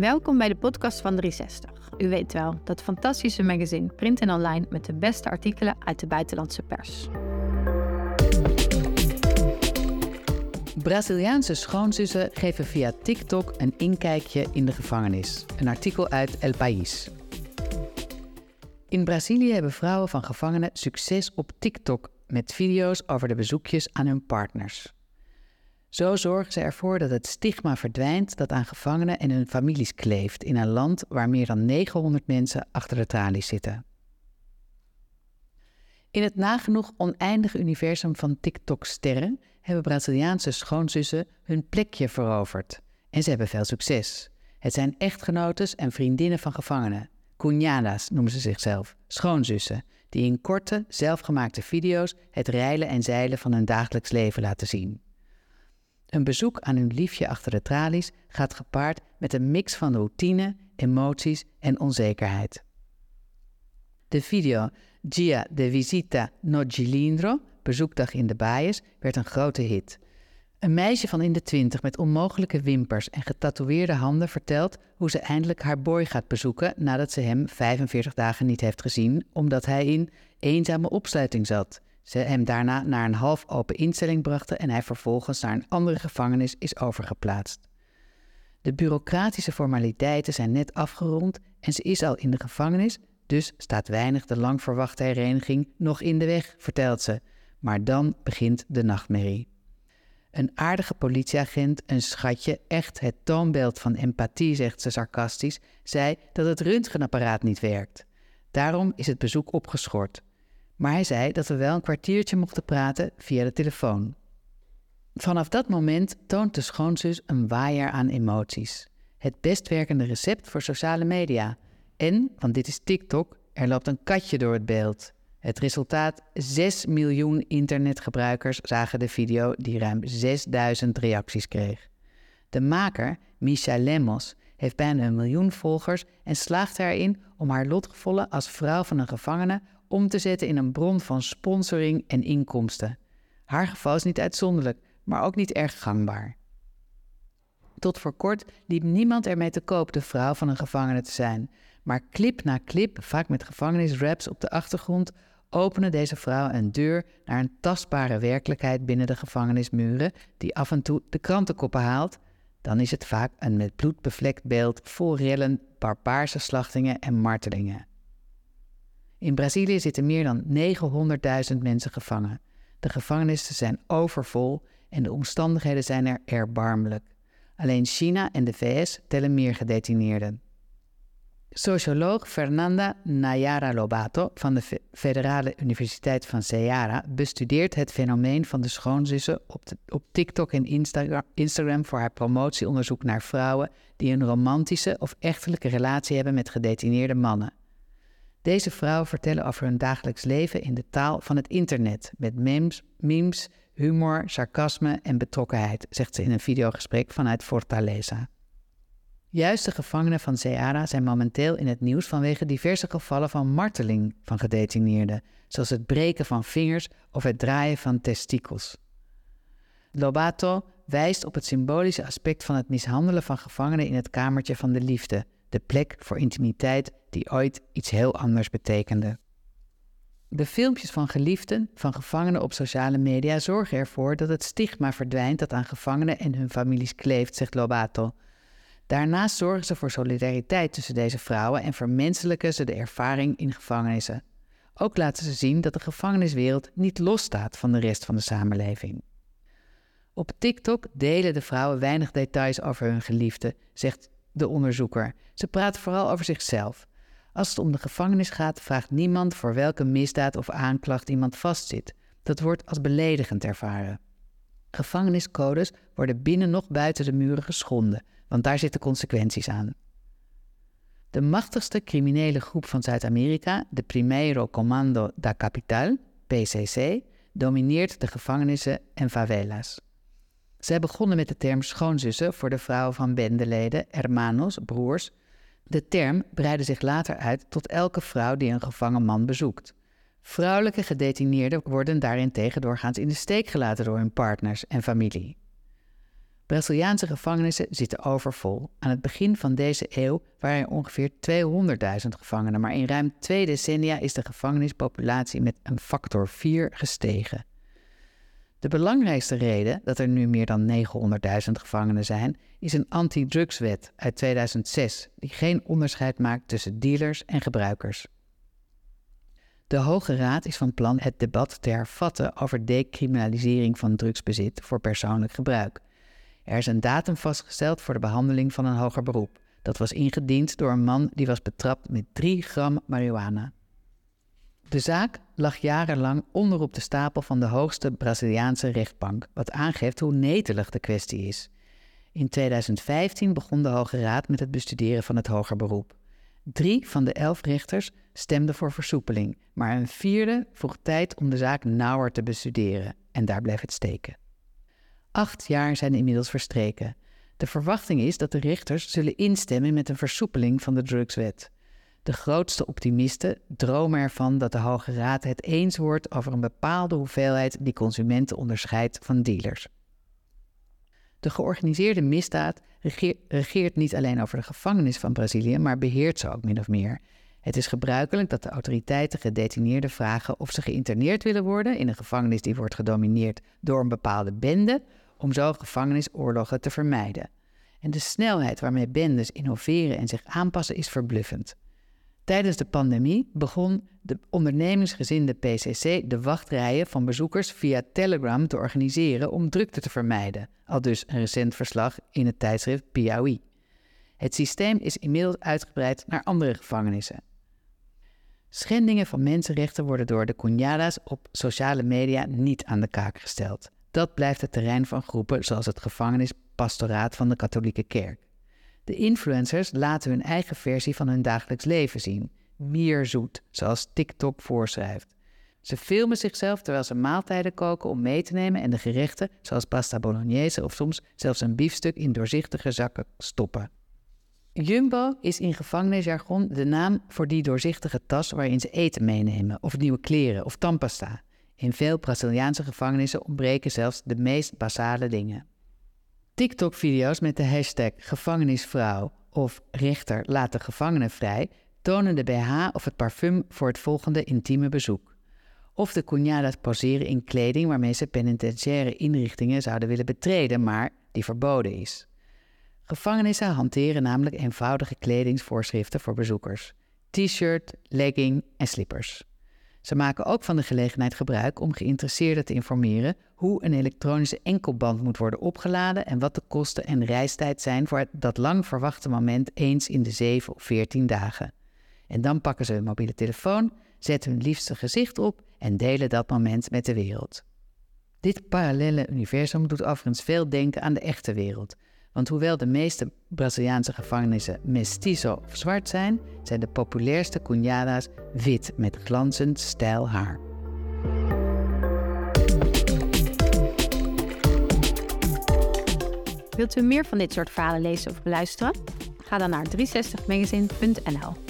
Welkom bij de podcast van 360. U weet wel, dat fantastische magazine print en online met de beste artikelen uit de buitenlandse pers. Braziliaanse schoonzussen geven via TikTok een inkijkje in de gevangenis. Een artikel uit El País. In Brazilië hebben vrouwen van gevangenen succes op TikTok met video's over de bezoekjes aan hun partners. Zo zorgen ze ervoor dat het stigma verdwijnt dat aan gevangenen en hun families kleeft in een land waar meer dan 900 mensen achter de tralies zitten. In het nagenoeg oneindige universum van TikTok-sterren hebben Braziliaanse schoonzussen hun plekje veroverd. En ze hebben veel succes. Het zijn echtgenotes en vriendinnen van gevangenen. Cunhadas noemen ze zichzelf, schoonzussen, die in korte, zelfgemaakte video's het reilen en zeilen van hun dagelijks leven laten zien. Een bezoek aan hun liefje achter de tralies gaat gepaard met een mix van routine, emoties en onzekerheid. De video Gia de Visita no Gilindro, bezoekdag in de Baaiers, werd een grote hit. Een meisje van in de twintig met onmogelijke wimpers en getatoeëerde handen vertelt hoe ze eindelijk haar boy gaat bezoeken nadat ze hem 45 dagen niet heeft gezien, omdat hij in eenzame opsluiting zat. Ze hem daarna naar een half open instelling brachten en hij vervolgens naar een andere gevangenis is overgeplaatst. De bureaucratische formaliteiten zijn net afgerond en ze is al in de gevangenis, dus staat weinig de lang verwachte hereniging nog in de weg, vertelt ze. Maar dan begint de nachtmerrie. Een aardige politieagent, een schatje, echt het toonbeeld van empathie, zegt ze sarcastisch, zei dat het röntgenapparaat niet werkt. Daarom is het bezoek opgeschort. Maar hij zei dat we wel een kwartiertje mochten praten via de telefoon. Vanaf dat moment toont de schoonzus een waaier aan emoties. Het best werkende recept voor sociale media. En, want dit is TikTok, er loopt een katje door het beeld. Het resultaat: 6 miljoen internetgebruikers zagen de video die ruim 6000 reacties kreeg. De maker, Misha Lemos, heeft bijna een miljoen volgers en slaagt erin om haar lotgevallen als vrouw van een gevangene om te zetten in een bron van sponsoring en inkomsten. Haar geval is niet uitzonderlijk, maar ook niet erg gangbaar. Tot voor kort liep niemand ermee te koop de vrouw van een gevangene te zijn. Maar clip na clip, vaak met gevangenisraps op de achtergrond, openen deze vrouwen een deur naar een tastbare werkelijkheid binnen de gevangenismuren, die af en toe de krantenkoppen haalt. Dan is het vaak een met bloed bevlekt beeld vol rellen, barbaarse slachtingen en martelingen. In Brazilië zitten meer dan 900.000 mensen gevangen. De gevangenissen zijn overvol en de omstandigheden zijn er erbarmelijk. Alleen China en de VS tellen meer gedetineerden. Socioloog Fernanda Nayara Lobato van de Federale Universiteit van Ceará bestudeert het fenomeen van de schoonzussen op, op TikTok en Instagram voor haar promotieonderzoek naar vrouwen die een romantische of echtelijke relatie hebben met gedetineerde mannen. Deze vrouwen vertellen over hun dagelijks leven in de taal van het internet, met memes, memes, humor, sarcasme en betrokkenheid, zegt ze in een videogesprek vanuit Fortaleza. Juist de gevangenen van Ceará zijn momenteel in het nieuws vanwege diverse gevallen van marteling van gedetineerden, zoals het breken van vingers of het draaien van testikels. Lobato wijst op het symbolische aspect van het mishandelen van gevangenen in het kamertje van de liefde, de plek voor intimiteit die ooit iets heel anders betekende. De filmpjes van geliefden van gevangenen op sociale media zorgen ervoor dat het stigma verdwijnt dat aan gevangenen en hun families kleeft, zegt Lobato. Daarnaast zorgen ze voor solidariteit tussen deze vrouwen en vermenselijken ze de ervaring in gevangenissen. Ook laten ze zien dat de gevangeniswereld niet losstaat van de rest van de samenleving. Op TikTok delen de vrouwen weinig details over hun geliefde, zegt de onderzoeker. Ze praten vooral over zichzelf. Als het om de gevangenis gaat, vraagt niemand voor welke misdaad of aanklacht iemand vastzit. Dat wordt als beledigend ervaren. Gevangeniscodes worden binnen nog buiten de muren geschonden, want daar zitten consequenties aan. De machtigste criminele groep van Zuid-Amerika, de Primeiro Comando da Capital, PCC, domineert de gevangenissen en favela's. Zij begonnen met de term schoonzussen voor de vrouwen van bendeleden, hermanos, broers. De term breidde zich later uit tot elke vrouw die een gevangen man bezoekt. Vrouwelijke gedetineerden worden daarentegen doorgaans in de steek gelaten door hun partners en familie. Braziliaanse gevangenissen zitten overvol. Aan het begin van deze eeuw waren er ongeveer 200.000 gevangenen, maar in ruim twee decennia is de gevangenispopulatie met een factor 4 gestegen. De belangrijkste reden dat er nu meer dan 900.000 gevangenen zijn, is een anti-drugswet uit 2006, die geen onderscheid maakt tussen dealers en gebruikers. De Hoge Raad is van plan het debat te hervatten over decriminalisering van drugsbezit voor persoonlijk gebruik. Er is een datum vastgesteld voor de behandeling van een hoger beroep. Dat was ingediend door een man die was betrapt met 3 gram marihuana. De zaak lag jarenlang onderop de stapel van de hoogste Braziliaanse rechtbank, wat aangeeft hoe netelig de kwestie is. In 2015 begon de Hoge Raad met het bestuderen van het hoger beroep. Drie van de elf rechters stemden voor versoepeling, maar een vierde vroeg tijd om de zaak nauwer te bestuderen en daar bleef het steken. Acht jaar zijn inmiddels verstreken. De verwachting is dat de rechters zullen instemmen met een versoepeling van de drugswet. De grootste optimisten dromen ervan dat de Hoge Raad het eens wordt over een bepaalde hoeveelheid die consumenten onderscheidt van dealers. De georganiseerde misdaad regeert niet alleen over de gevangenis van Brazilië, maar beheert ze ook min of meer. Het is gebruikelijk dat de autoriteiten gedetineerden vragen of ze geïnterneerd willen worden in een gevangenis die wordt gedomineerd door een bepaalde bende, om zo gevangenisoorlogen te vermijden. En de snelheid waarmee bendes innoveren en zich aanpassen is verbluffend. Tijdens de pandemie begon de ondernemingsgezinde PCC de wachtrijen van bezoekers via Telegram te organiseren om drukte te vermijden, al dus een recent verslag in het tijdschrift Piauí. Het systeem is inmiddels uitgebreid naar andere gevangenissen. Schendingen van mensenrechten worden door de Cunhadas op sociale media niet aan de kaak gesteld. Dat blijft het terrein van groepen zoals het gevangenispastoraat van de katholieke kerk. De influencers laten hun eigen versie van hun dagelijks leven zien, meer zoet, zoals TikTok voorschrijft. Ze filmen zichzelf terwijl ze maaltijden koken om mee te nemen en de gerechten, zoals pasta bolognese of soms zelfs een biefstuk in doorzichtige zakken stoppen. Jumbo is in gevangenisjargon de naam voor die doorzichtige tas waarin ze eten meenemen, of nieuwe kleren of tandpasta. In veel Braziliaanse gevangenissen ontbreken zelfs de meest basale dingen. TikTok-video's met de hashtag gevangenisvrouw of rechter laat de gevangenen vrij tonen de BH of het parfum voor het volgende intieme bezoek. Of de cunhadas poseren in kleding waarmee ze penitentiaire inrichtingen zouden willen betreden, maar die verboden is. Gevangenissen hanteren namelijk eenvoudige kledingsvoorschriften voor bezoekers: t-shirt, legging en slippers. Ze maken ook van de gelegenheid gebruik om geïnteresseerden te informeren hoe een elektronische enkelband moet worden opgeladen en wat de kosten en reistijd zijn voor dat lang verwachte moment eens in de 7 of 14 dagen. En dan pakken ze hun mobiele telefoon, zetten hun liefste gezicht op en delen dat moment met de wereld. Dit parallele universum doet overigens veel denken aan de echte wereld, want hoewel de meeste Braziliaanse gevangenissen mestizo of zwart zijn, zijn de populairste cunhadas wit met glanzend stijl haar. Wilt u meer van dit soort verhalen lezen of beluisteren? Ga dan naar 360magazine.nl.